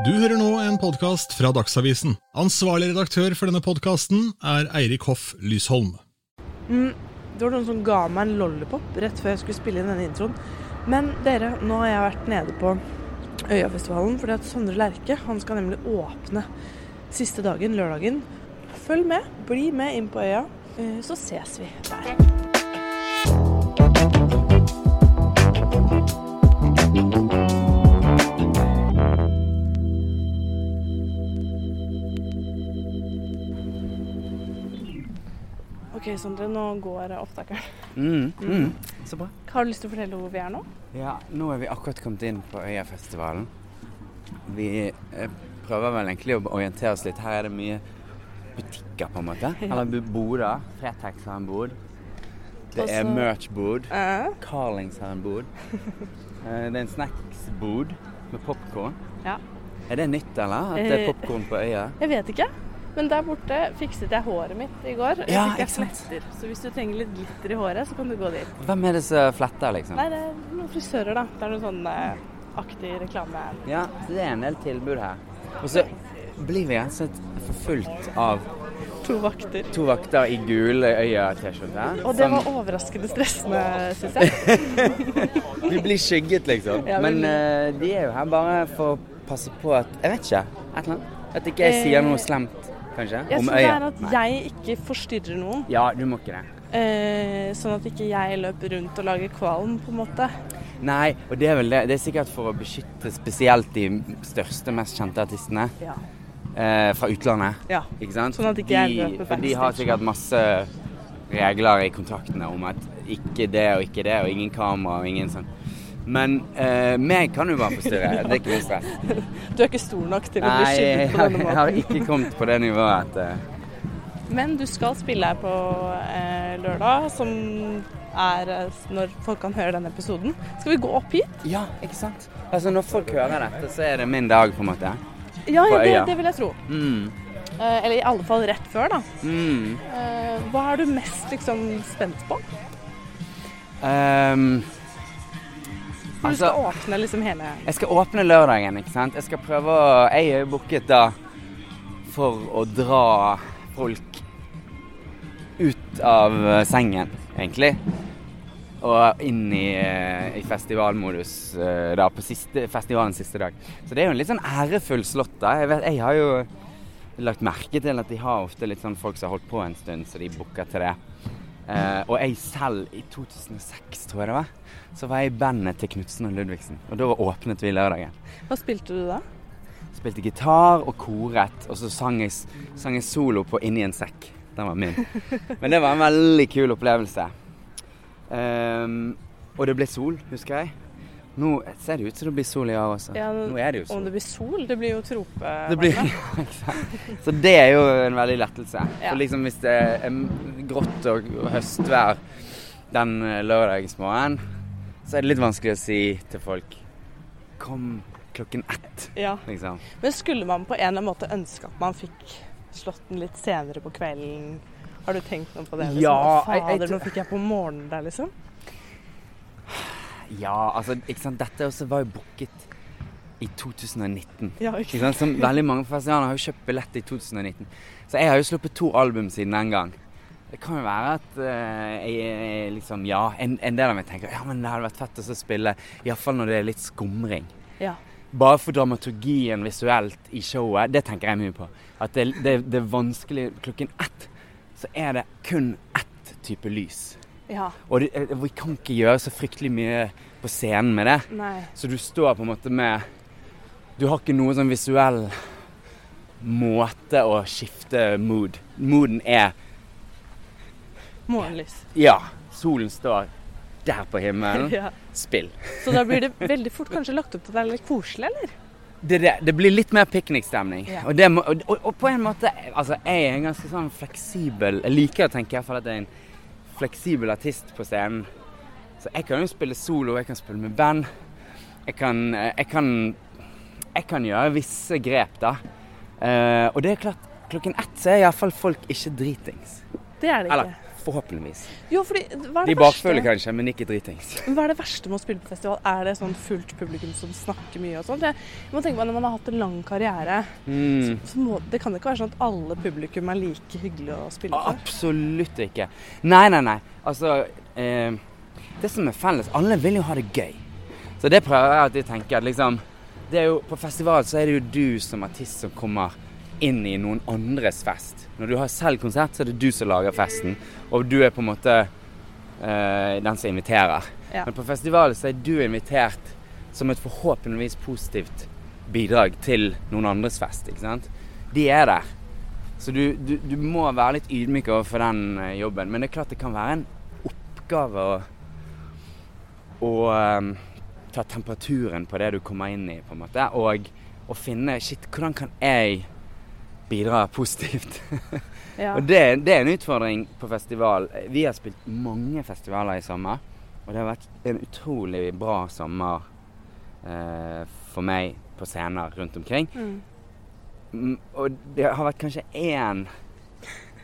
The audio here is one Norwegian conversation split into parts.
Du hører nå en podkast fra Dagsavisen. Ansvarlig redaktør for denne podkasten er Eirik Hoff Lysholm. Det var noen som ga meg en lollipop rett før jeg skulle spille inn denne introen. Men dere, nå har jeg vært nede på Øyafestivalen fordi at Sondre Lerche han skal nemlig åpne siste dagen, lørdagen. Følg med, bli med inn på øya, eh, så ses vi der. Ok, Sondre, nå går opptakeren. Mm, mm. Så bra. Har du lyst til å fortelle hvor vi er nå? Ja, nå er vi akkurat kommet inn på Øyafestivalen. Vi eh, prøver vel egentlig å orientere oss litt. Her er det mye butikker, på en måte. Eller boder. Fretex har en bod. Det er merch-bod. Carlings har en bod. Eh, Det er en snacks-bod med popkorn. ja. Er det nytt, eller? At det er Eh, popkorn på øya? Jeg vet ikke. Men der borte fikset jeg håret mitt i går. Jeg Ja, fikk jeg fletter. Så hvis du trenger litt glitter i håret, så kan du gå dit. Hvem er det som fletter, liksom? Nei, det er noen frisører, da. Det er noe sånn eh, aktig reklame. Ja, så det er en del tilbud her. Og så blir vi rett og slett forfulgt av To vakter. to vakter i gule øya-T-skjorte. Og det var overraskende stressende, syns jeg. Vi blir skygget, liksom. Ja, men, Men eh, de er jo her bare for å passe på at Jeg vet ikke. Et eller annet. At ikke jeg sier noe slemt, kanskje, Jeg tror det er at Nei. jeg ikke forstyrrer noen. Ja, du må ikke det. Eh, sånn at ikke jeg løper rundt og lager kvalm, på en måte. Nei, og det er vel det. Det er sikkert for å beskytte spesielt de største, mest kjente artistene Ja. eh, fra utlandet. ja. Ikke sant? Sånn at ikke jeg løper for de har sikkert masse regler i kontraktene om at ikke det og ikke det, og ingen kamera og ingen sånn. Men eh, meg kan du bare forstyrre. Det er ikke noe stress. Du er ikke stor nok til å bli skyldig på denne måten. Nei, jeg har ikke kommet på det nivået at eh, Men du skal spille her på eh, lørdag, som er eh, når folk kan høre denne episoden. Skal vi gå opp hit? Ja, ikke sant? Altså Når folk hører dette, så er det min dag, på en måte. Ja, ja det, det vil jeg tro. Mm. Eh, eller i alle fall rett før, da. Mm. Eh, hva er du mest liksom spent på? Ehm, Altså- du skal åpne liksom hele jeg skal åpne lørdagen, ikke sant. Jeg skal prøve å Jeg er jo booket da for å dra folk ut av eh, sengen, egentlig. Og inn i, eh, i festivalmodus eh, da på siste, festivalens siste dag. Så det er jo en litt sånn ærefull slott, da. Jeg, vet, jeg har jo lagt merke til at de har ofte litt sånn folk som har holdt på en stund, så de booker til det. Eh, og jeg selv, i 2006 tror jeg det var, så var jeg i bandet til Knutsen og Ludvigsen. Og da åpnet vi lørdagen. Hva spilte du da? Spilte gitar og koret, og så sang jeg, sang jeg solo på 'Inni en sekk'. Den var min. Men det var en veldig kul opplevelse. Um, og det ble sol, husker jeg. Nå ser det ut som det blir sol i år også. Ja, Nå er det jo Om sol. det blir sol? Det blir jo trope... Det blir? Så det er jo en veldig lettelse. Ja. Liksom hvis det er grått og og høstvær den eh, lørdagsmorgenen, så er det litt vanskelig å si til folk Kom klokken ett, Ja. liksom. Men skulle man på en eller annen måte ønske at man fikk slått den litt senere på kvelden? Har du tenkt noe på det? Liksom? Ja, Fader, nå fikk jeg på morgenen der, liksom. Ja, altså, ikke sant. Dette også var jo booket i 2019. Ja, sant? Som veldig mange festivaler har jo kjøpt billett i 2019. Så jeg har jo sluppet to album siden den gang. Det kan jo være at uh, jeg liksom Ja, en, en del av meg tenker ja, men det hadde vært fett å spille, iallfall når det er litt skumring. Ja. Bare for dramaturgien visuelt i showet, det tenker jeg mye på. At det, det, det er vanskelig Klokken ett så er det kun ett type lys. ja. Og det, eh, vi kan ikke gjøre så fryktelig mye på scenen med det. Nei. Så du står på en måte med Du har ikke noe sånn visuell måte å skifte mood. Mooden er Morgenlys. Ja, solen står der på himmelen. Ja. Spill. Så da blir det veldig fort kanskje lagt opp til at det er litt koselig, eller? Det, det, det blir litt mer piknikstemning. Ja. Og, må- og, og, på en måte Altså, jeg er en ganske sånn fleksibel Jeg liker å tenke i hvert fall at jeg er en fleksibel artist på scenen. Så jeg kan jo spille solo, jeg kan spille med band. Jeg kan, eh, jeg kan, jeg kan gjøre visse grep, da. Uh, og det er klart, klokken ett så er iallfall folk ikke dritings. Det er det ikke. Eller Forhåpentligvis. Jo, fordi De verste? kanskje, men ikke dritings. Hva er det verste med å spille på festival? Er det sånn fullt publikum som snakker mye og sånt? Jeg jeg må tenke på Når man har hatt en lang karriere, Mm. så må, det kan ikke være sånn at alle publikum er like hyggelige å spille for. Absolutt ikke. Nei, nei, nei. Altså eh, Det som er felles Alle vil jo ha det gøy. Så det prøver jeg alltid å tenke. At liksom det jo, På festival så er det jo du som artist som kommer inn i noen andres fest. Når du har selv konsert, så er det du som lager festen. Og du er på en måte eh, den som inviterer. Ja. Men på festivalen så er du invitert som et forhåpentligvis positivt bidrag til noen andres fest. ikke sant? De er der. Så du, du, du må være litt ydmyk overfor den eh, jobben. Men det er klart det kan være en oppgave å, å ehm, ta temperaturen på det du kommer inn i, på en måte. Og å finne Shit, hvordan kan jeg bidra positivt? Ja. Og det, det er en utfordring på festival. Vi har spilt mange festivaler i sommer. Og det har vært en utrolig bra sommer eh, for meg på scener rundt omkring. Mm. Mm, og det har vært kanskje én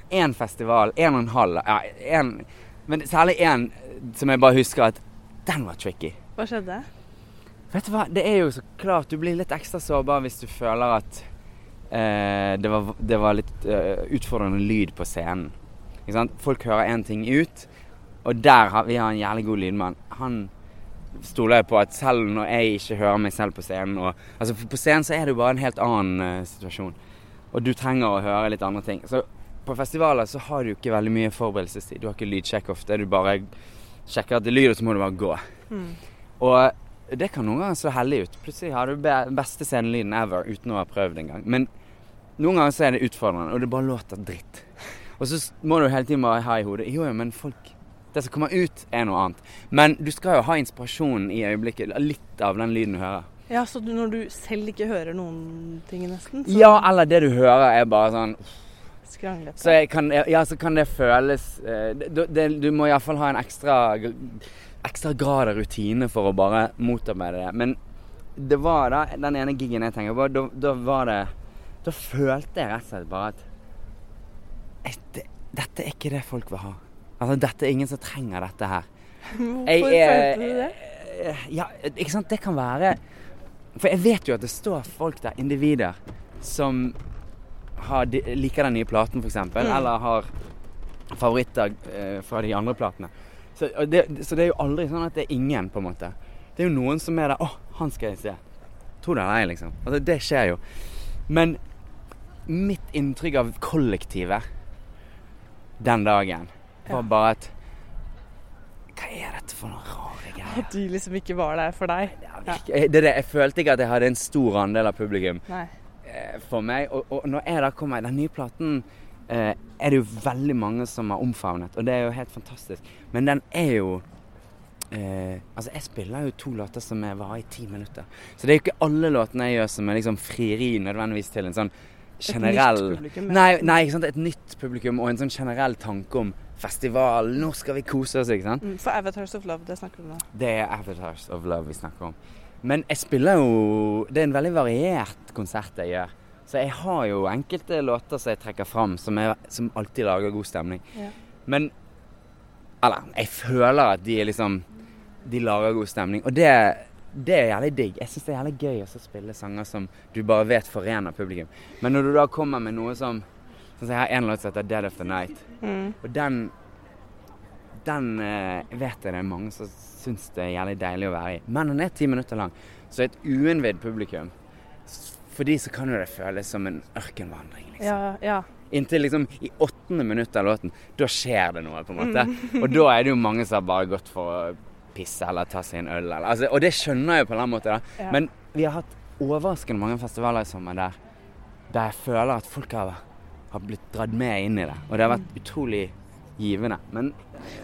Én festival, én og en halv ja, en, Men særlig én som jeg bare husker at den var tricky. Hva skjedde? Vet du hva, det er jo så klart Du blir litt ekstra sårbar hvis du føler at det, var, det var litt eh, utfordrende lyd på scenen. Folk hører én ting ut, og der har vi har en jævlig god lydmann. Han stoler jeg på at selv når jeg ikke hører meg selv på scenen og, altså På scenen så er det jo bare en helt annen uh, situasjon, og du trenger å høre litt andre ting. Så på festivaler så har du ikke veldig mye forberedelsestid. Du har ikke lydsjekk ofte. Du bare sjekker at det lyder, så må du bare gå. Mm. Og det kan noen ganger se heldig ut. Plutselig har du be beste scenelyden ever uten å ha prøvd engang. Men noen ganger så er det utfordrende, og det bare låter dritt. Og så må du hele tiden bare ha i hodet Jo, jo, men folk Det som kommer ut, er noe annet. Men du skal jo ha inspirasjonen i øyeblikket. Litt av den lyden du hører. Ja, Så du, når du selv ikke hører noen ting, nesten, så Ja, eller det du hører, er bare sånn skranglete. Så, kan, ja, så kan det føles eh, det, det, Du må iallfall ha en ekstra, ekstra grad av rutine for å bare motarbeide det. Men det var da den ene gigen jeg tenker på, da, da var det Da følte jeg rett og slett bare at Dette er ikke det folk vil ha. Altså, dette er ingen som trenger dette her. Hvorfor Jeg følte du det? Ja, ikke sant. Det kan være For jeg vet jo at det står folk der, individer, som har, liker den nye platen, f.eks., Mm. eller har favoritter eh, fra de andre platene. Så, det, så det er jo aldri sånn at det er ingen, på en måte. Det er jo noen som er der 'Å, han skal jeg se'. Tror det eller ei, liksom. Altså, det skjer jo. Men mitt inntrykk av kollektivet den dagen var bare at Hva er dette for noen rare greier? At de liksom ikke var der for deg? Ja, det er det. Jeg følte ikke at jeg hadde en stor andel av publikum Nei. eh, for meg. Og, og når jeg da kommer Den nye platen eh, er det jo veldig mange som har omfavnet, og det er jo helt fantastisk. Men den er jo eh, Altså, jeg spiller jo to låter som er varer i ti minutter. Så det er jo ikke alle låtene jeg gjør som er liksom frieri nødvendigvis til en sånn generell nytt publikum. Nei, nei, ikke sant. Et nytt publikum og en sånn generell tanke om festival. Nå skal vi kose oss, ikke sant. Mm, For Avatars of Love, det snakker du om. Det er Avatars of Love vi snakker om. Men jeg spiller jo Det er en veldig variert konsert jeg gjør. Så jeg har jo enkelte låter som jeg trekker fram, som, er, som alltid lager god stemning. Ja. Men Eller, jeg føler at de liksom De lager god stemning. Og det, det er jævlig digg. Jeg syns det er jævlig gøy å spille sanger som du bare vet forener publikum. Men når du da kommer med noe som Sånn som jeg har en låt som heter 'Dead of the Night'. Mm. Og den Den eh, vet jeg det er mange som syns det er jævlig deilig å være i. Men den er ti minutter lang, så et uinnvidd publikum For de så kan jo det føles som en ørkenvandring, liksom. Ja, ja. Inntil liksom i åttende minutt av låten, da skjer det noe, på en måte. Og da er det jo mange som har bare gått for å pisse eller ta seg en øl, eller altså, Og det skjønner jeg jo på en eller annen måte, da. Ja. Men vi har hatt overraskende mange festivaler i sommer der, der jeg føler at folk har, har blitt dratt med inn i det. Og det har vært utrolig givende. Men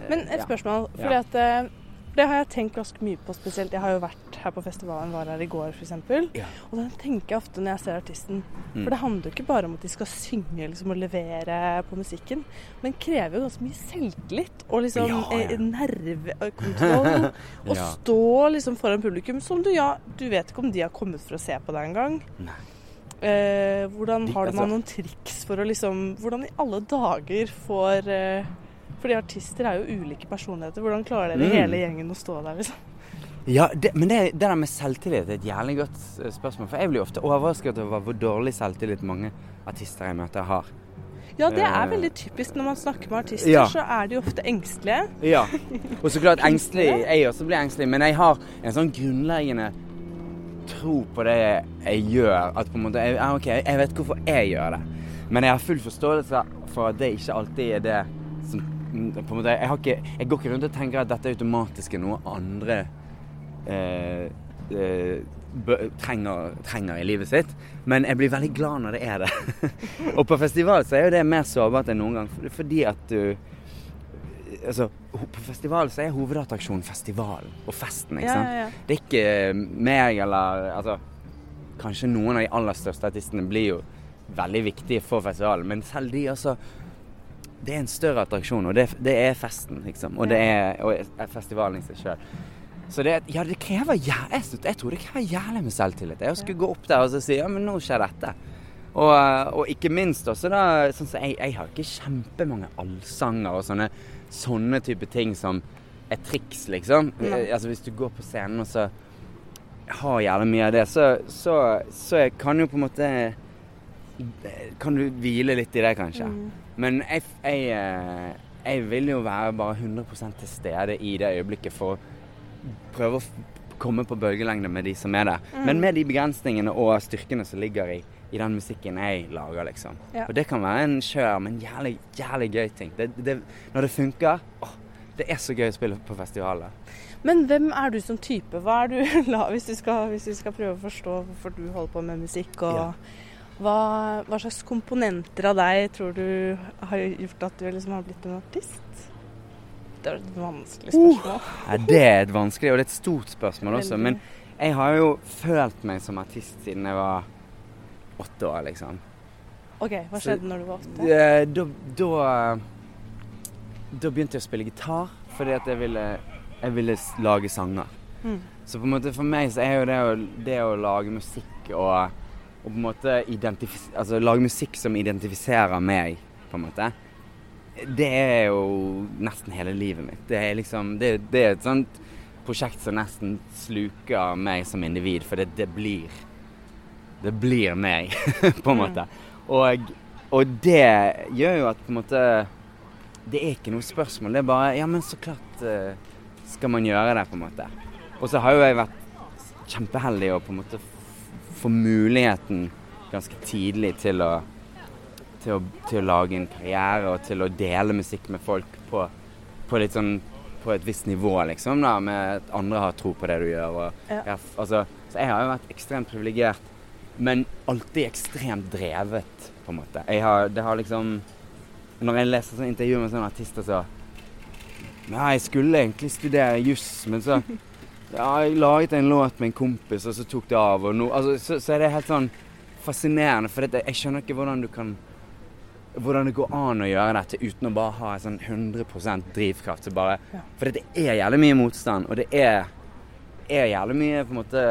Men et spørsmål. Fordi Ja. at eh, det har jeg tenkt ganske mye på spesielt. Jeg har jo vært her på festivalen, var her i går f.eks. Ja. Og da tenker jeg ofte når jeg ser artisten Mm. For det handler jo ikke bare om at de skal synge liksom, og levere på musikken, men krever jo ganske mye selvtillit og liksom Ja, ja. eh, nervekontroll. Og stå liksom foran publikum som du ja, du vet ikke om de har kommet for å se på deg engang. Eh, hvordan har altså- man noen triks for å liksom Hvordan i alle dager får eh, For Fordi artister er jo ulike personligheter. Hvordan klarer dere Mm. hele gjengen å stå der, liksom? Ja, det, men det, det der med selvtillit er et jævlig godt eh, spørsmål. For jeg blir ofte overrasket over hvor dårlig selvtillit mange artister jeg møter, har. Ja, det er Eh, veldig typisk når man snakker med artister, Ja. så er de ofte engstelige. Ja. Og så klart engstelig. Jeg også blir engstelig, men jeg har en sånn grunnleggende tro på det jeg gjør. At på en måte jeg, OK, jeg vet hvorfor jeg gjør det. Men jeg har full forståelse for at det ikke alltid er det som på en måte, jeg, ikke, jeg går ikke rundt og tenker at dette er automatisk er noe andre eh, eh, bø- trenger, trenger i livet sitt. Men jeg blir veldig glad når det er det. og på festival så er jo det mer sårbart enn noen gang. Fordi at du Altså, på festival så er hovedattraksjonen festivalen og festen, ikke sant? ja, ja. Det er ikke meg eller Altså, kanskje noen av de aller største artistene blir jo veldig viktige for festivalen, men selv de, altså Det er en større attraksjon, og det, det er festen, liksom. Og det er, og festivalen i seg sjøl. Så det, ja, det krever jeg, jeg tror det krever jævlig med selvtillit. Jeg skulle gå opp der og så si ja, men nå skjer dette. Og, og ikke minst også da sånn så jeg, jeg har ikke kjempemange allsanger og sånne, sånne type ting som er triks, liksom. Nei. Eh, Altså Hvis du går på scenen og så har jævlig mye av det, så, så, så jeg kan jo på en måte Kan du hvile litt i det, kanskje. Mm. Men jeg, jeg, eh, jeg vil jo være bare 100 til stede i det øyeblikket for prøve å komme på bølgelengde med de som er der. Mm. Men med de begrensningene og styrkene som ligger i, i den musikken jeg lager, liksom. Ja. Og det kan være en skjør, men jævlig, jævlig gøy ting. Det, det, når det funker åh, Det er så gøy å spille på festivaler. Men hvem er du som type? Hva er du la, hvis, du skal, hvis du skal prøve å forstå hvorfor du holder på med musikk? og Ja. hva, hva slags komponenter av deg tror du har gjort at du liksom har blitt en artist? Det er et vanskelig spørsmål. Ja, det er et vanskelig, og det er et stort spørsmål også. Men jeg har jo følt meg som artist siden jeg var åtte år, liksom. OK, hva Så- skjedde når du var åtte? Da, da, da begynte jeg å spille gitar fordi at jeg ville, jeg ville lage sanger. Mm. Så på en måte for meg så er jo det å, det å lage musikk og, og på en måte altså lage musikk som identifiserer meg, på en måte. Det er jo nesten hele livet mitt. Det er liksom Det, det er et sånt prosjekt som nesten sluker meg som individ, for det, det blir Det blir meg, på en måte. Og, og det gjør jo at på en måte Det er ikke noe spørsmål. Det er bare Ja, men så klart eh, skal man gjøre det, på en måte. Og så har jo jeg vært kjempeheldig og på en måte få muligheten ganske tidlig til å, til å, til å lage en karriere og til å dele musikk med folk på, på sånn på et visst nivå, liksom, da, med at andre har tro på det du gjør. Og, Ja. jeg, altså, så jeg har jo vært ekstremt privilegert, men alltid ekstremt drevet, på en måte. Jeg har, det har liksom Når jeg leser sånn intervjuer med sånne artister, så Ja, jeg skulle egentlig studere juss, men så ja, jeg laget en låt med en kompis, og så tok det av. Og no, altså, så, så er det helt sånn fascinerende, for jeg skjønner ikke hvordan du kan hvordan det går an å gjøre dette uten å bare ha en sånn 100% drivkraft. Så bare, Ja. For det er jævlig mye motstand, og det er, er jævlig mye på en måte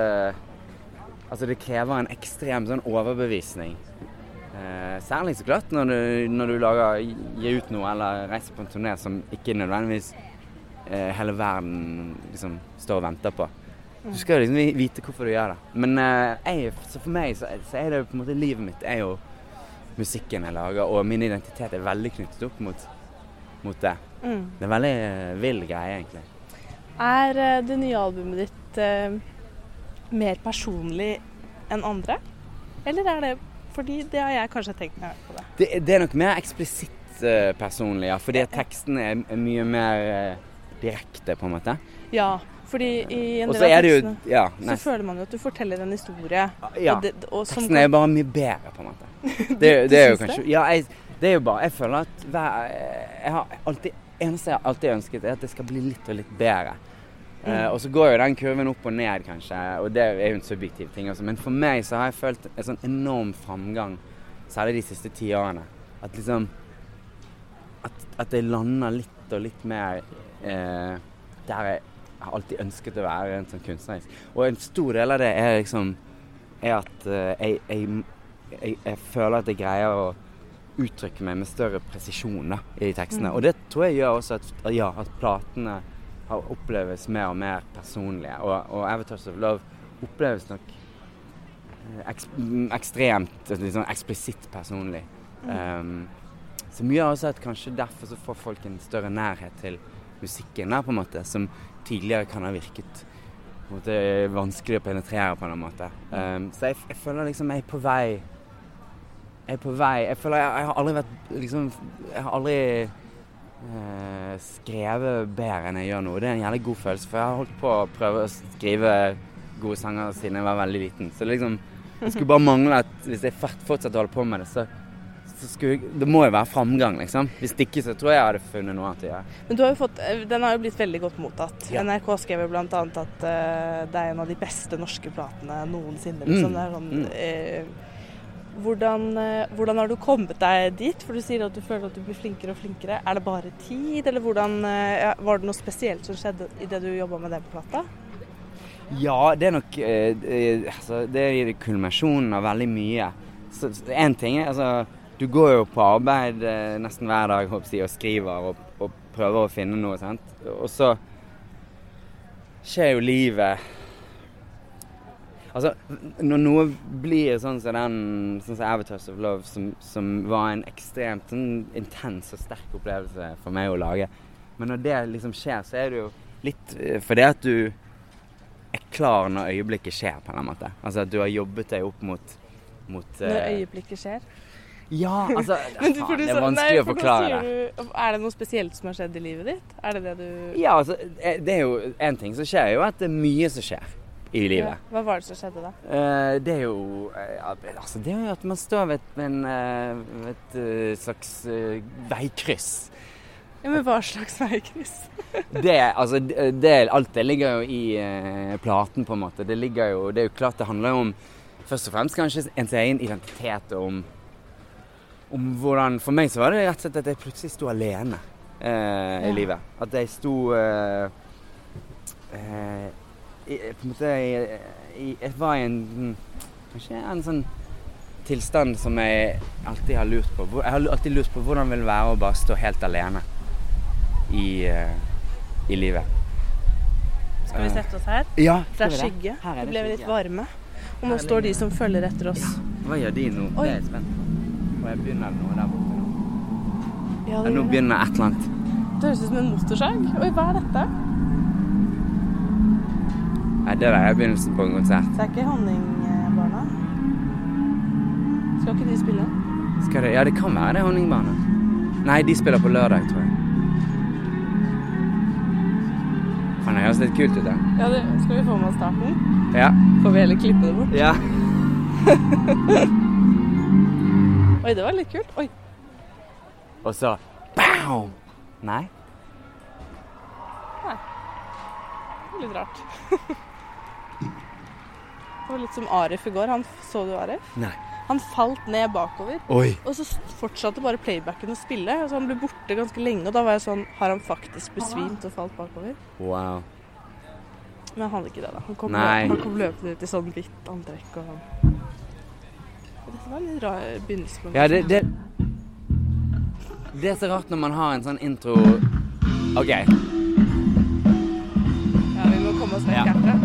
Altså det krever en ekstrem sånn overbevisning. Eh, særlig så klart når du, når du lager, gir ut noe eller reiser på en turné som ikke nødvendigvis eh, hele verden liksom står og venter på. Du skal jo liksom vite hvorfor du gjør det. Men eh, jeg, så for meg så, så er det jo på en måte livet mitt er jo musikken jeg lager, og min identitet er veldig knyttet opp mot, mot det. Mm. Det er en veldig eh, vill greie, egentlig. Er eh, det nye albumet ditt eh, mer personlig enn andre? Eller er det Fordi det har jeg kanskje tenkt hørt på det. Det, det er nok mer eksplisitt eh, personlig, ja. Fordi teksten er, er mye mer eh, direkte, på en måte. Ja, fordi i en del av tekstene jo Ja. så føler man jo at du forteller en historie. ja. Og det, og som Teksten er bare mye bedre, på en måte. Det, det er jo det? kanskje Ja, jeg, det er jo bare Jeg føler at hver Jeg har alltid eneste jeg har alltid ønsket, er at det skal bli litt og litt bedre. Mm. Uh, og så går jo den kurven opp og ned, kanskje, og det er jo en subjektiv ting også. Men for meg så har jeg følt en sånn enorm framgang, særlig de siste ti årene. At liksom At, at jeg lander litt og litt mer eh, der jeg har alltid ønsket å være en sånn kunstnerisk. Og en stor del av det er liksom Er at eh, jeg, jeg, jeg, jeg føler at jeg greier å uttrykke meg med større presisjon da, i tekstene. Mm. Og det tror jeg gjør også at, ja, at platene har oppleves mer og mer personlige. Og, og 'Avatars of Love' oppleves nok eh, eks, mm, ekstremt sånn eksplisitt personlig. Um, som gjør også at kanskje derfor så får folk en større nærhet til musikken, da, på en måte, som tidligere kan ha virket måte, vanskelig å penetrere på en måte. Um, så jeg, jeg føler liksom jeg er på vei Jeg er på vei Jeg føler jeg, jeg har aldri vært liksom Jeg har aldri eh, skrevet bedre enn jeg gjør nå. Det er en jævlig god følelse, for jeg har holdt på å prøve å skrive gode sanger siden jeg var veldig liten. Så liksom Det skulle bare mangle at hvis jeg fortsatt holde på med det, så skulle, det må jo være framgang, liksom. Hvis ikke så tror jeg jeg hadde funnet noe annet å gjøre. Men du har fått, eh, den har jo blitt veldig godt mottatt. Ja. NRK skrev jo bl.a. at uh, det er en av de beste norske platene noensinne. Mm. Liksom. Det er sånn, Mm. eh, hvordan, uh, hvordan har du kommet deg dit? For du sier at du føler at du blir flinkere og flinkere. Er det bare tid, eller hvordan, var det noe spesielt som skjedde i det du jobba med den plata? Ja, det er nok altså, Det er kulminasjonen av veldig mye. Én ting er altså Du går jo på arbeid eh, nesten hver dag jeg, og skriver og, og prøver å finne noe. sant? Og så skjer jo livet Altså, når noe blir sånn som den sånn som 'Avatars of Love', som, som var en ekstremt sånn, intens og sterk opplevelse for meg å lage Men når det liksom skjer, så er det jo litt eh, fordi at du er klar når øyeblikket skjer, på en måte. Altså at du har jobbet deg opp mot, mot Når eh, øyeblikket skjer? Ja, altså du- faen, Det er vanskelig nei, å forklare. Du, er det noe spesielt som har skjedd i livet ditt? Er det det du Ja, altså, eh, det er jo en ting som skjer, jo at det er mye som skjer i livet. Ja, Hva var det som skjedde da? Eh, det er jo eh, ja, altså, Det er jo at man står ved en, eh, et slags veikryss. Ja, men Hva slags veikryss? Det, altså, det, alt det ligger jo i platen, på en måte. Det ligger jo Det er jo klart det handler jo om først og fremst kanskje ens egen identitet og om om hvordan For meg så var det rett og slett at jeg plutselig sto alene eh, Ja. i livet. At jeg sto eh, eh, i, På en måte i, Jeg var i en mm, Kanskje en sånn tilstand som jeg alltid har lurt på. Jeg har alltid lurt på hvordan det vil være å bare stå helt alene i, eh, i livet. Skal vi sette oss her? Ja, Det er skygge. Her er Det ble skygge. litt varme. Og nå står de som følger etter oss. Hva gjør de nå? Oi. Det er jeg Og jeg begynner noe der borte nå. Ja, det, nå begynner et eller annet. det høres ut som en motorsag. Oi, hva er dette? Nei, det der er begynnelsen på en konsert. Det er ikke Honningbarna? Skal ikke de spille? Skal det, ja, det kan være det er Honningbarna. Nei, de spiller på lørdag, tror jeg. Faen, det høres litt kult ut, da. Ja, det, Skal vi få med oss starten? Ja. Får vi heller klippe det bort? ja. Oi, det var litt kult. Oi. Og så BAM! Nei? Det var litt rart. Det var litt som Arif i går. Han, så du Arif? Nei. Han falt ned bakover. Oi. Og så fortsatte bare playbacken å spille. Så han ble borte ganske lenge, og da var jeg sånn Har han faktisk besvimt og falt bakover? Wow. Men han hadde ikke det, da. Han kom, Nei. han kom løpende ut i sånn hvitt antrekk og Dette var litt rar begynnelse Ja, det, det Det er så rart når man har en sånn intro OK. Ja, vi må komme oss vekk Ja. herfra.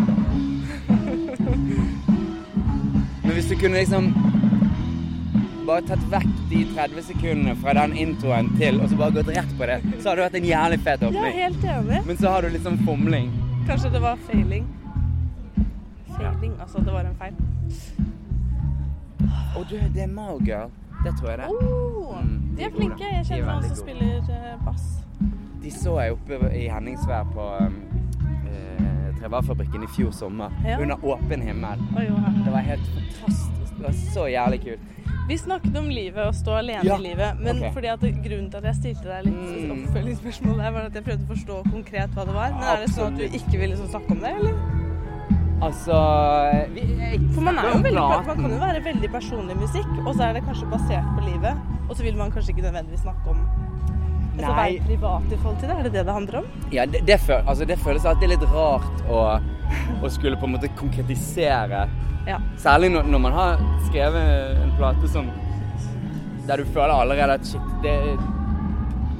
Men hvis du kunne liksom bare tatt vekk de 30 sekundene fra den introen til, og så bare gått rett på det, så hadde det vært en jævlig fet Jeg Ja, åpning. helt enig. Men så har du liksom fomling. Kanskje det var failing. Failing, altså det var en feil. Å, du, det er Malgirl. Det tror jeg det. Oh, Mm, de er flinke. Jeg er kjenner noen som spiller eh, bass. De så jeg oppe i Henningsvær på um, eh, Trevarfabrikken i fjor sommer. Ja. Under åpen himmel. Oi, jo. Det var helt fantastisk. Det var så jævlig kult. Vi snakket om livet og stå alene Ja. i livet, men okay. fordi at grunnen til at jeg stilte deg litt Mm. oppfølgingsspørsmål der, var at jeg prøvde å forstå konkret hva det var. Men er det sånn at du ikke vil liksom snakke om det, eller? Altså vi, jeg, For man, er jo veldig, man kan jo være veldig personlig musikk, og så er det kanskje basert på livet, og så vil man kanskje ikke nødvendigvis snakke om Altså Nei. være privat i forhold til det, er det det det handler om? Ja, det, det, føl, altså, det føles alltid litt rart å, å skulle på en måte konkretisere Ja. Særlig når, når man har skrevet en plate som der du føler allerede at shit, det,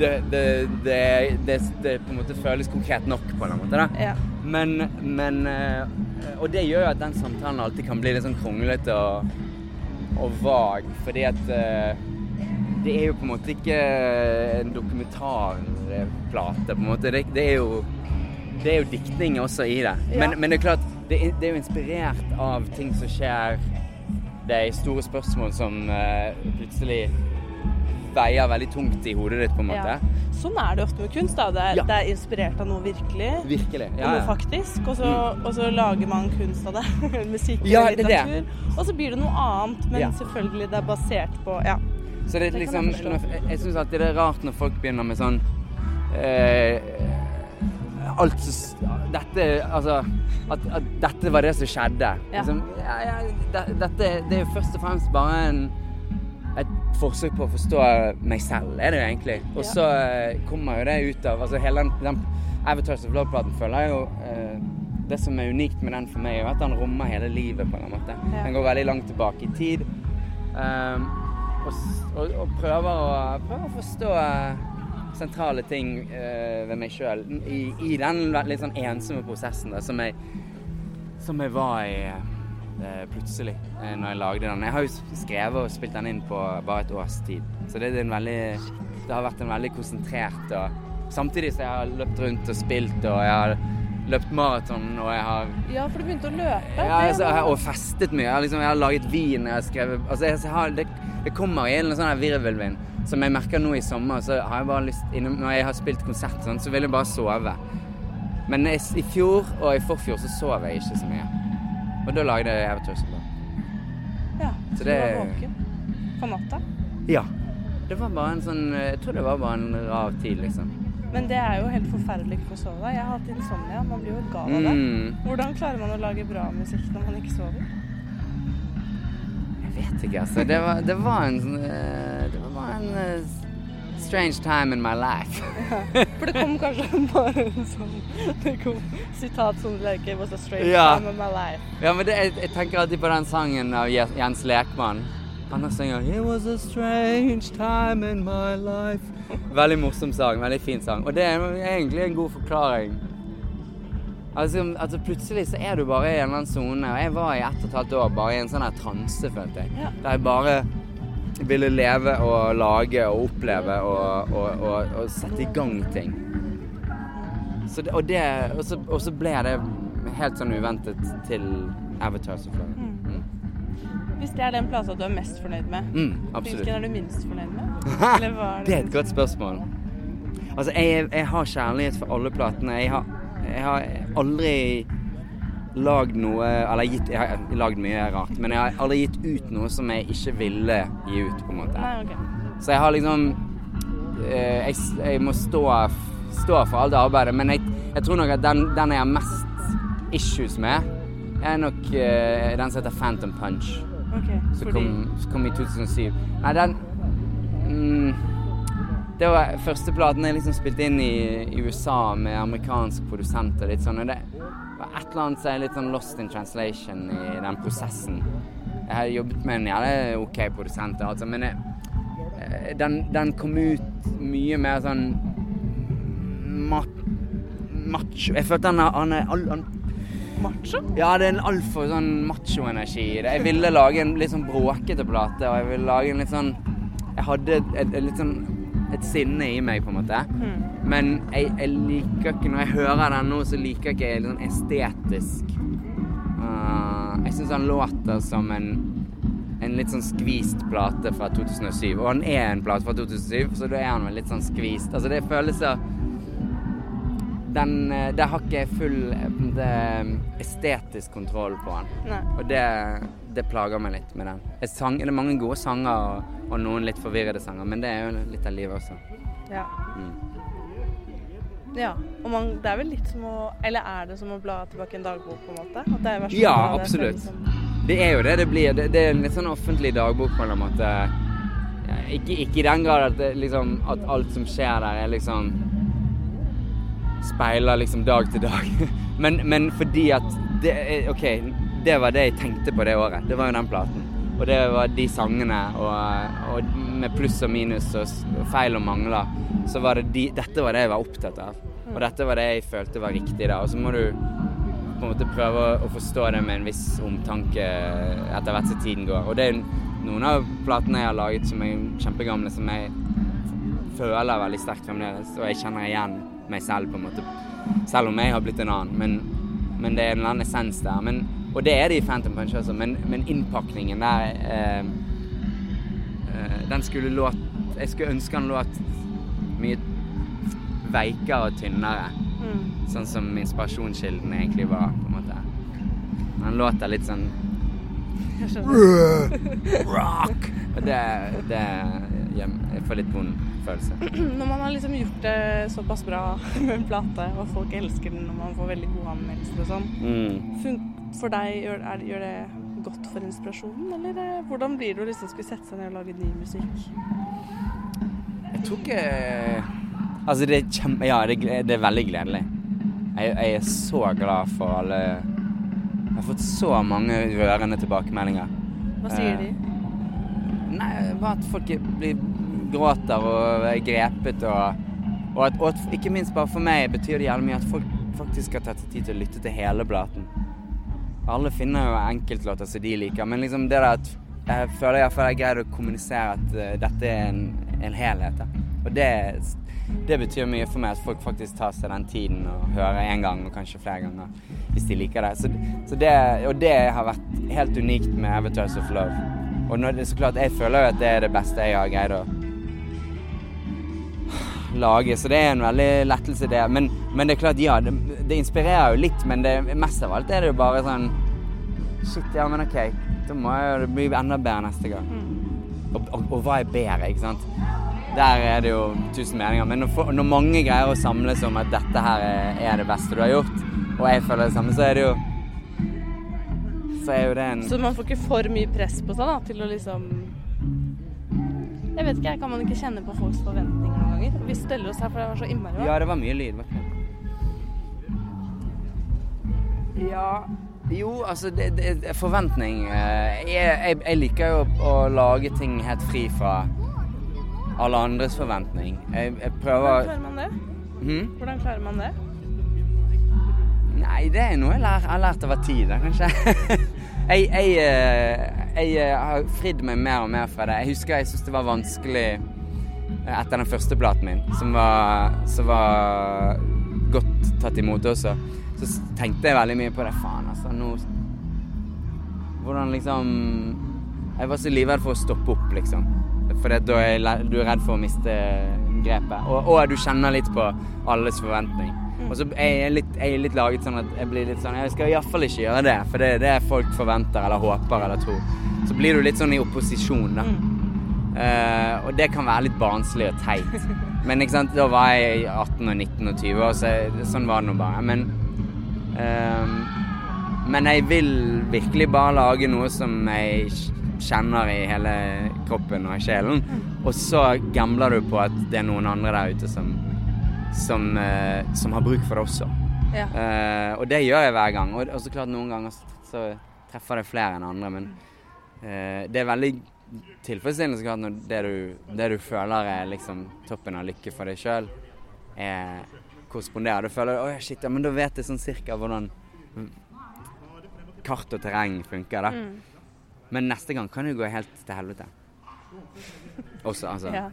det, det, det, det, det på en måte føles konkret nok på en måte. da. Ja. Men, men eh, Og det gjør jo at den samtalen alltid kan bli litt sånn kronglete og, og vag, fordi at eh, det er jo på en måte ikke en dokumentarplate, på en måte. Det, det, er, jo, det er jo diktning også i det. Men, Ja. men det er klart, det er, det er jo inspirert av ting som skjer. Det er store spørsmål som eh, plutselig veier veldig tungt i hodet ditt, på en måte. Ja. Sånn er det ofte med kunst. da. Det er, Ja. det er inspirert av noe virkelig. Virkelig. og Ja, Noe ja. faktisk, og så, og så lager man kunst av det. Musikk Ja, eller det er det. litteratur. Og så blir det noe annet, men Ja. selvfølgelig det er basert på Ja. Så det er Det liksom jeg Jeg, syns alltid det er rart når folk begynner med sånn eh, Alt som Dette Altså at, at dette var det som skjedde. Ja. Liksom, ja, ja, det, dette det er jo først og fremst bare en forsøk på å forstå meg selv, er det jo egentlig. Og så eh, kommer jo det ut av altså Hele den, den Avatars of Love-platen føler jeg jo eh, Det som er unikt med den for meg, er at den rommer hele livet på en måte. Ja. Den går veldig langt tilbake i tid. Um, og, og, og prøver, å, prøver å forstå eh, sentrale ting uh, ved meg sjøl i, i den litt sånn ensomme prosessen da, som, jeg, som jeg var i plutselig eh, når jeg lagde den. Jeg har jo skrevet og spilt den inn på bare et års tid, så det, en veldig, det har vært en veldig konsentrert og Samtidig som jeg har løpt rundt og spilt, og jeg har løpt maraton, og jeg har ja, for du begynte å løpe. ja, altså, jeg har, og festet mye. Jeg har, liksom, jeg har laget vin. Jeg har skrevet altså, jeg, har, det, det kommer i en sånn virvelvind som jeg merker nå i sommer. Så har jeg bare lyst Når jeg har spilt konsert, sånn, så vil jeg bare sove. Men i, i fjor og i forfjor så sov jeg ikke så mye. Og da lagde jeg of Love. ja, så så det- du var våken på natta. Ja. Det var bare en sånn Jeg tror det var bare en rar tid, liksom. Men det er jo helt forferdelig ikke å sove. Jeg har hatt insomnia. Man blir jo gal av det. Mm. Hvordan klarer man å lage bra musikk når man ikke sover? Jeg vet ikke, altså. Det var, det var en eh, Det var bare en eh, strange time in my life. For det kom kanskje bare en sånn Det kom sitat som like, It was a strange Ja. time in my life. Ja, men det, jeg, jeg tenker alltid på den sangen av Jens Lekmann. Han har synger It was a strange time in my life. Veldig morsom sang, veldig fin sang. Og det er egentlig en god forklaring. Altså, altså Plutselig så er du bare i en eller annen sone. Og jeg var i ett og et halvt år bare i en sånn her transe, følte jeg. Ja. Der jeg bare ville leve og lage og oppleve og, og, og, og sette i gang ting. Så det, og, det, og, så, og så ble det helt sånn uventet til Avatars selvfølgelig. Love. Mm. Hvis det er den plata du er mest fornøyd med, Mm, hvilken er du minst fornøyd med? Er Det er et godt spørsmål. Altså, jeg, jeg har kjærlighet for alle platene. Jeg har, jeg har aldri lagd noe Eller gitt Jeg har lagd mye rart, men jeg har aldri gitt ut noe som jeg ikke ville gi ut, på en måte. Nei, okay. Så jeg har liksom eh, jeg, jeg må stå, stå for alt arbeidet, men jeg, jeg tror nok at den, den jeg har mest issues med, er nok eh, den som heter Phantom Punch. Okay, Som kom, kom i 2007. Nei, den mm, Det var første platen jeg liksom spilte inn i, i USA med amerikansk produsent og litt sånn. Og det et eller annet som er litt sånn lost in translation i den prosessen. Jeg har jobbet med en jævlig OK produsent, altså, men jeg, eh, den, den kom ut mye mer sånn ma macho Jeg følte han, han er all, han, Macho? ja, det er en altfor sånn macho-energi i det. Jeg ville lage en litt sånn bråkete plate, og jeg ville lage en litt sånn Jeg hadde et, et, et litt sånn et sinne i meg, på en måte. Mm. Men jeg, jeg liker ikke Når jeg hører den nå, så liker jeg ikke litt sånn estetisk. Uh, jeg syns han låter som en en litt sånn skvist plate fra 2007. Og han er en plate fra 2007, så da er han vel litt sånn skvist. Altså, det føles så den, eh, Der har ikke jeg full eh, måte, estetisk kontroll på han. Nei. Og det, det plager meg litt med den. Sang, det er mange gode sanger og, og noen litt forvirrede sanger, men det er jo litt av livet også. Ja. Mm. ja. Og man, det er vel litt som å Eller er det som å bla tilbake en dagbok, på en måte? Ja, absolutt. Det er jo det det blir. Det, det er en litt sånn offentlig dagbok på en måte. Ikke, ikke i den grad at, det, liksom, at alt som skjer der, er liksom Speiler liksom dag til dag. Men, men fordi at det, OK, det var det jeg tenkte på det året. Det var jo den platen. Og det var de sangene, og, og med pluss og minus og, feil og mangler, så var det de, dette var det jeg var opptatt av. Og dette var det jeg følte var riktig da. Og så må du på en måte prøve å forstå det med en viss omtanke etter hvert som tiden går. Og det er noen av platene jeg har laget som er kjempegamle, som jeg føler veldig sterkt fremdeles, og jeg kjenner igjen meg selv, på en måte. Selv om jeg har blitt en annen. Men, men det er en eller annen essens der. Men, og det er det i Phantom Punch også, men, men innpakningen der eh, eh, Den skulle låt Jeg skulle ønske den låt mye veikere og tynnere. Mm. Sånn som inspirasjonskilden egentlig var, på en måte. Den låter litt sånn rock! Og det, det Jeg får litt vond følelse. Når man har liksom gjort det såpass bra med en plate, og folk elsker den, og man får veldig gode anmeldelser og sånn, Mm. for deg, gjør, er, gjør det godt for inspirasjonen, eller eh, hvordan blir det å liksom skulle sette seg ned og lage ny musikk? Jeg tror ikke Altså, det er kjempe... Ja, det, det er veldig gledelig. Jeg, jeg er så glad for alle Jeg har fått så mange rørende tilbakemeldinger. Hva sier Eh, de? Nei, bare at folk blir gråter og er grepet og og, at, og at, ikke minst bare for meg betyr det jævlig mye at folk faktisk har tatt seg tid til å lytte til hele platen. Alle finner jo enkeltlåter som de liker, men liksom det der at jeg føler jeg har å kommunisere at eh, dette er en, en helhet. Da. Og det, det betyr mye for meg at folk faktisk tar seg den tiden og hører en gang og kanskje flere ganger hvis de liker det. Så, så det og det har vært helt unikt med Avatars of Love. Og når det, så klart, jeg føler jo at det er det beste jeg har greid å lage, så det er en veldig lettelse det. Men, men det er klart, ja, det, det inspirerer jo litt, men det, mest av alt er det jo bare sånn Shit, ja, men OK, da må jo det bli enda bedre neste gang. Og, og, og hva er bedre, ikke sant? Der er det jo tusen meninger. Men når, når mange greier å samles om at dette her er, er det beste du har gjort, og jeg føler det samme, så er det jo Så er jo det en Så man får ikke for mye press på seg da, til å liksom Jeg vet ikke, kan man ikke kjenne på folks forventninger ganger? Vi steller oss her for det var så innmari Ja, det var mye lyd. Ja Jo, altså det, det, Forventning eh, jeg, jeg, jeg liker jo å lage ting helt fri fra alle andres forventning. Jeg, jeg Hvordan klarer man det? Hmm? Hvordan klarer man det? Nei, det er noe jeg lær, har lært over tid, kanskje. jeg, jeg, eh, jeg eh, har fridd meg mer og mer fra det. Jeg husker jeg syntes det var vanskelig etter den første platen min, som var, som var godt tatt imot også. Så tenkte jeg veldig mye på det. Faen, altså. Nå Hvordan liksom Jeg var så livredd for å stoppe opp, liksom. For da er du er redd for å miste grepet. Og, og du kjenner litt på alles forventning. Og så er jeg litt, jeg er litt laget sånn at jeg blir litt sånn Jeg skal iallfall ikke gjøre det, for det er det folk forventer eller håper eller tror. Så blir du litt sånn i opposisjon, da. Eh, og det kan være litt barnslig og teit. Men ikke sant, da var jeg 18 og 19 og 20 år, så jeg, sånn var det nå bare. Men uh, Men jeg vil virkelig bare lage noe som jeg kjenner i hele kroppen og sjelen. Og så gambler du på at det er noen andre der ute som som, uh, som har bruk for det også. Ja. Eh, og det gjør jeg hver gang. Og, og så klart noen ganger så, så treffer det flere enn andre, men eh, det er veldig tilfredsstillende så når det du, det du føler er liksom toppen av lykke for deg sjøl, korresponderer. Du føler oh, shit, ja, men da vet jeg sånn cirka hvordan kart og terreng funker, da. Mm. Men neste gang kan det gå helt til helvete. Også, altså. Ja.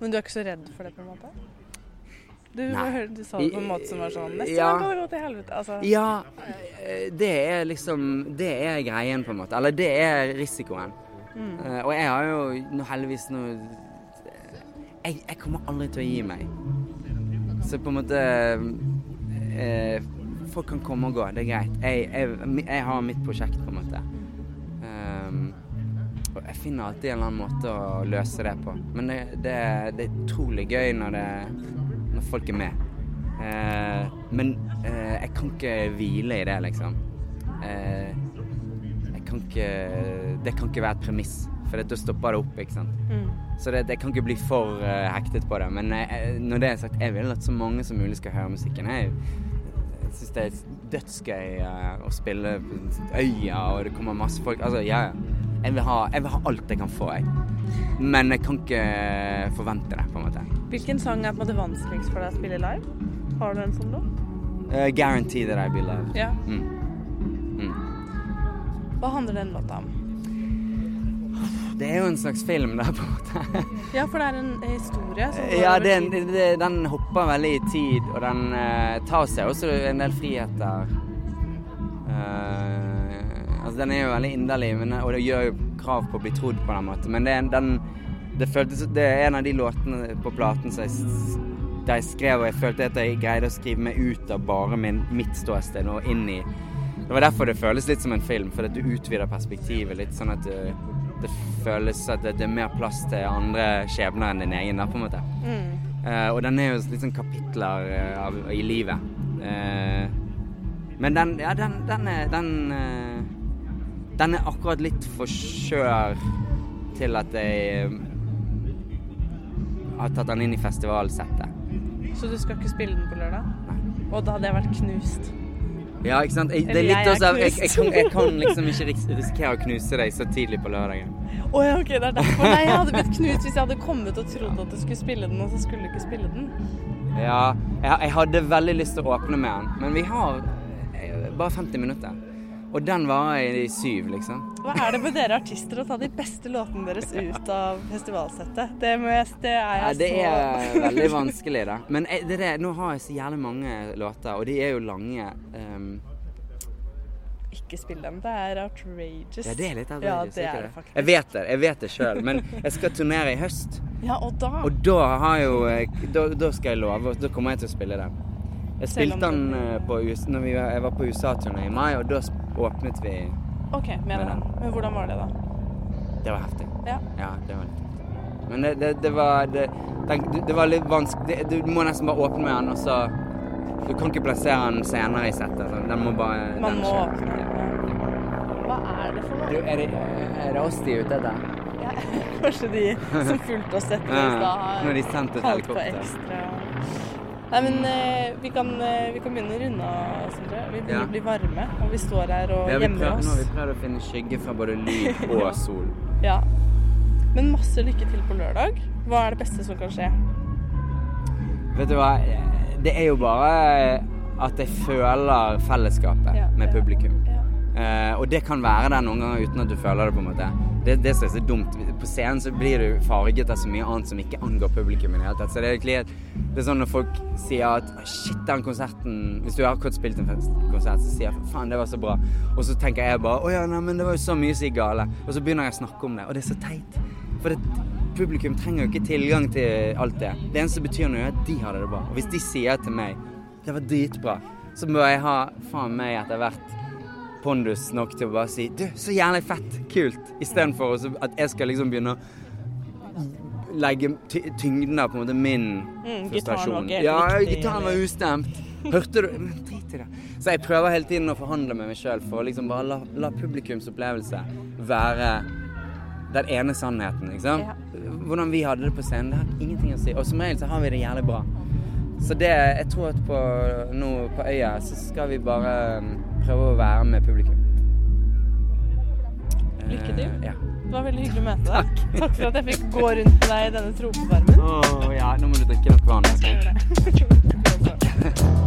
Men du er ikke så redd for det, på en måte? Du, du sa det på en måte som var sånn Neste Ja. gang kan det gå til helvete. Altså, Ja, eh, det er liksom Det er greien, på en måte. Eller det er risikoen. Mm. Eh, og jeg har jo nå heldigvis nå jeg, jeg kommer aldri til å gi meg. Så på en måte eh, Folk kan komme og gå, det er greit. Jeg, jeg, jeg har mitt prosjekt, på en måte. Um, og jeg finner alltid en eller annen måte å løse det på. Men det, det, det er utrolig gøy når, det, når folk er med. Uh, men jeg kan ikke hvile i det, liksom. Eh, kan ikke Det kan ikke være et premiss, for da stopper det opp, ikke sant. Mm. Så det, det, kan ikke bli for uh, hektet på det. Men jeg, når det er sagt, jeg vil at så mange som mulig skal høre musikken. Jeg, jeg syns det er dødsgøy uh, å spille på øya, og det kommer masse folk. Altså, ja, ja. Jeg vil, ha, jeg vil ha alt jeg kan få, jeg. Men jeg kan ikke forvente det, på en måte. Hvilken sang er på en måte vanskeligst for deg å spille live? Har du en sånn nå? Uh, guarantee that I be loved. Ja. Mm. Mm. Hva handler den låta om? Det er jo en slags film der, på en måte. Ja, for det er en historie Ja, den, den hopper veldig i tid, og den uh, tar seg også en del friheter. Uh, altså, den er jo veldig inderlig, men, og det gjør jo krav på å bli trodd på den måten. Men det en- den, det, føltes, det er en av de låtene på platen som jeg, jeg skrev, og jeg følte at jeg greide å skrive meg ut av bare min, mitt ståsted og inn i Det var derfor det føles litt som en film, for at du utvider perspektivet litt, sånn at du, det føles at det, det er mer plass til andre skjebner enn din egen, da, på en måte. Mm. Uh, og den er jo litt sånn kapitler uh, av, i livet. Uh, men den, ja, den, den er den, eh, den er akkurat litt for skjør til at jeg eh, har tatt den inn i festivalsettet. Så du skal ikke spille den på lørdag? Nei. Og da hadde jeg vært knust. Ja, ikke sant? Jeg, det er litt også av- jeg, jeg, kan, jeg kan liksom ikke ris- risikere å knuse deg så tidlig på lørdagen. Å ja, ok, det er derfor. Nei, jeg hadde blitt knust hvis jeg hadde kommet og trodd at du skulle spille den, og så skulle du ikke spille den. Ja, jeg, jeg hadde veldig lyst til å åpne med den, men vi har eh, bare 50 minutter. Og den varer i syv, liksom. Hva er det med dere artister å ta de beste låtene deres ut av festivalsettet? Det, jeg, det er Ja, jeg det så er veldig vanskelig, da. Men det er det, nå har jeg så jævlig mange låter, og de er jo lange. Um... Ikke spill dem. Det er outrageous. ja, det er litt Ja, outrageous, det ikke er det. Jeg vet det, jeg vet det sjøl, men jeg skal turnere i høst. Ja, og da Og da har jo Da, da skal jeg love, da kommer jeg til å spille den. Jeg spilte den det- eh, på når vi, jeg var på USA-turné i mai, og da åpnet vi OK, med Med den. den. Men hvordan var det, da? Det var heftig. Ja. Ja, det var litt heftig. Men det, det, det var det, den, det var litt vanskelig Du må nesten bare åpne med den, og så Du kan ikke plassere den senere i settet. så Den må bare Man den må åpne. Hva er det for Du, noe? er, det, er det oss de er ute etter? Ja, kanskje de som fulgte oss etter i da har kalt på ekstra Nei, men eh, vi, kan, eh, vi kan begynne å runde av, Sindre. Vi begynner Ja. å bli varme, og vi står her og Ja, vi gjemmer prøver, oss. nå har vi prøvd å finne skygge fra både lyd og sol. Ja. Men masse lykke til på lørdag. Hva er det beste som kan skje? Vet du hva, det er jo bare at jeg føler fellesskapet Ja, med ja, publikum. Eh, og det kan være der noen ganger uten at du føler det, på en måte. Det, det som er så dumt. På scenen så blir du farget av så mye annet som ikke angår publikum i det hele tatt. Så det er egentlig et- det er sånn når folk sier at «Å, shit, den konserten Hvis du har akkurat spilt en konsert, så sier jeg faen, det var så bra. Og så tenker jeg bare å ja, nei, men det var jo så mye som gikk gale. Og så begynner jeg å snakke om det, og det er så teit. For det, publikum trenger jo ikke tilgang til alt det. Det eneste som betyr noe, er at de har det bra. Og hvis de sier til meg det var dritbra, så må jeg ha faen meg etter hvert pondus nok til å bare si Du, så jævlig fett, kult. Istedenfor at jeg skal liksom begynne å legge tyngden av på en måte min Mm, gitaren var frustrasjon. ikke Ja, gitaren var ustemt. Hørte du? Men drit i det. Så jeg prøver hele tiden å forhandle med meg sjøl for å liksom bare la, la publikums opplevelse være den ene sannheten, liksom. Hvordan vi hadde det på scenen, det har ingenting å si. Og som regel så har vi det jævlig bra. Så det, jeg tror at på, nå på øya så skal vi bare um, prøve å være med publikum. Lykke til. Eh, ja. Det var veldig hyggelig å møte deg. Takk for at jeg fikk gå rundt med deg i denne tropevarmen. Oh, ja, nå må du drikke nok vann. Jeg gjør det.